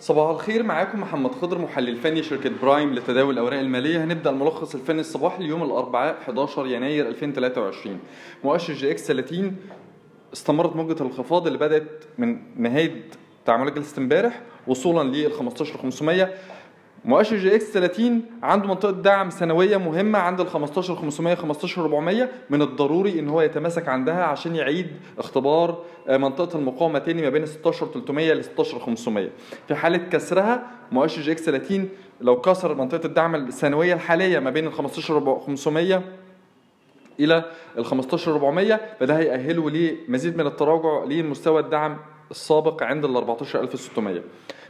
صباح الخير معاكم محمد خضر محلل فني شركة برايم لتداول الأوراق المالية. هنبدأ الملخص الفني الصباحي ليوم الأربعاء 11 يناير 2023 مؤشر EGX 30 استمرت موجة الانخفاض اللي بدأت من نهاية تعاملات جلسة امبارح وصولا لل 15500 مؤشر EGX 30 عنده منطقة دعم سنوية مهمة عند ال 15500 15400 من الضروري إن هو يتماسك عندها عشان يعيد اختبار منطقة المقاومة تاني ما بين 16300 ل 16500 في حالة كسرها مؤشر EGX 30 لو كسر منطقة الدعم السنوية الحالية ما بين ال 15500 إلى ال 15400 فده هيأهله لمزيد من التراجع لمستوى الدعم السابق عند ال 14600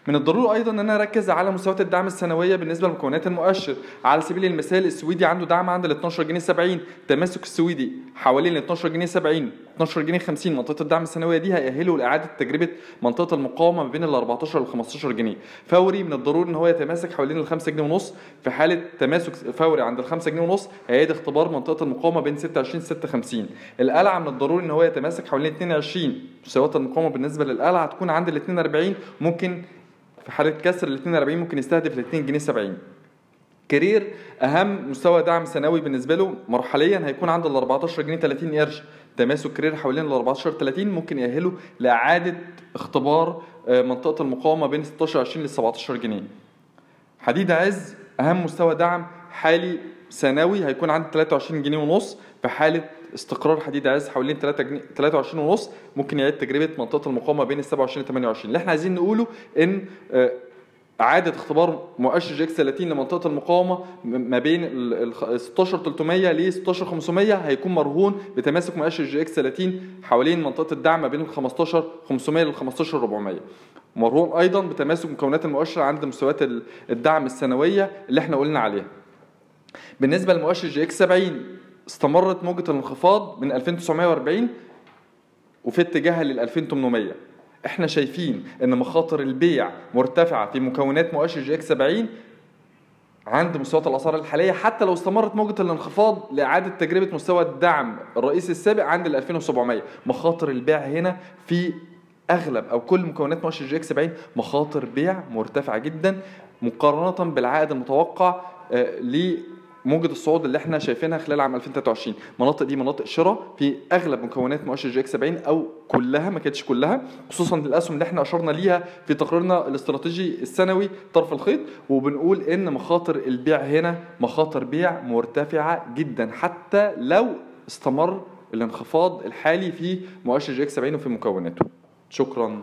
من الضروري أيضا إن أنا أركز على مستويات الدعم السنوية بالنسبة لمكونات المؤشر. على سبيل المثال السويدي عنده دعم عند ال 12 جنيه 70 تماسك السويدي حوالين ال 12 جنيه 70 12 جنيه 50 منطقة الدعم السنوية دي هيأهله لإعادة تجربة منطقة المقاومة ما بين ال 14 وال 15 جنيه. فوري من الضروري إن هو يتماسك حوالين ال 5 جنيه ونص. في حالة تماسك فوري عند ال 5 جنيه ونص هيعيد اختبار منطقة المقاومة بين 26 56 القلعة من الضروري إن هو يتماسك حوالين 22 مستويات المقاومة بالنسبة للقلعة هتكون عند ال 42 ممكن في حاله كسر ال 42 ممكن يستهدف ال 2 جنيه 70 Carrier أهم مستوى دعم سنوي بالنسبة له مرحليا هيكون عند ال 14 جنيه 30 قرش. تماسك Carrier حوالين ال 14 30 ممكن يأهله لإعادة اختبار منطقة المقاومة بين 16 20 ل 17 جنيه. حديد عز أهم مستوى دعم حالي سنوي هيكون عند 23 جنيه ونص في حالة استقرار حديد عز حوالين 3 جنيه 23 ونص ممكن يعيد تجربة منطقة المقاومة بين ال 27 ل 28 اللي إحنا عايزين نقوله إن إعادة اختبار مؤشر EGX 30 لمنطقة المقاومة ما بين ال 16 300 ل 16 500 هيكون مرهون بتماسك مؤشر EGX 30 حوالين منطقة الدعم ما بين ال 15 500 ل 15 400 مرهون أيضا بتماسك مكونات المؤشر عند مستويات الدعم السنوية اللي إحنا قلنا عليها. بالنسبة لمؤشر EGX 70 استمرت موجة الانخفاض من 2940 وفي اتجاهها لل 2800 إحنا شايفين إن مخاطر البيع مرتفعة في مكونات مؤشر EGX 70 عند مستويات الأسعار الحالية حتى لو استمرت موجة الانخفاض لإعادة تجربة مستوى الدعم الرئيسي السابق عند ال 2700 مخاطر البيع هنا في أغلب أو كل مكونات مؤشر EGX 70 مخاطر بيع مرتفعة جدا مقارنة بالعائد المتوقع ل موجة الصعود اللي إحنا شايفينها خلال عام 2023 المناطق دي مناطق شراء في أغلب مكونات مؤشر EGX 70 أو كلها ما كانتش كلها خصوصا الاسهم اللي إحنا أشرنا ليها في تقريرنا الاستراتيجي السنوي طرف الخيط. وبنقول إن مخاطر البيع هنا مخاطر بيع مرتفعة جدا حتى لو استمر الانخفاض الحالي في مؤشر EGX 70 وفي مكوناته. شكرا.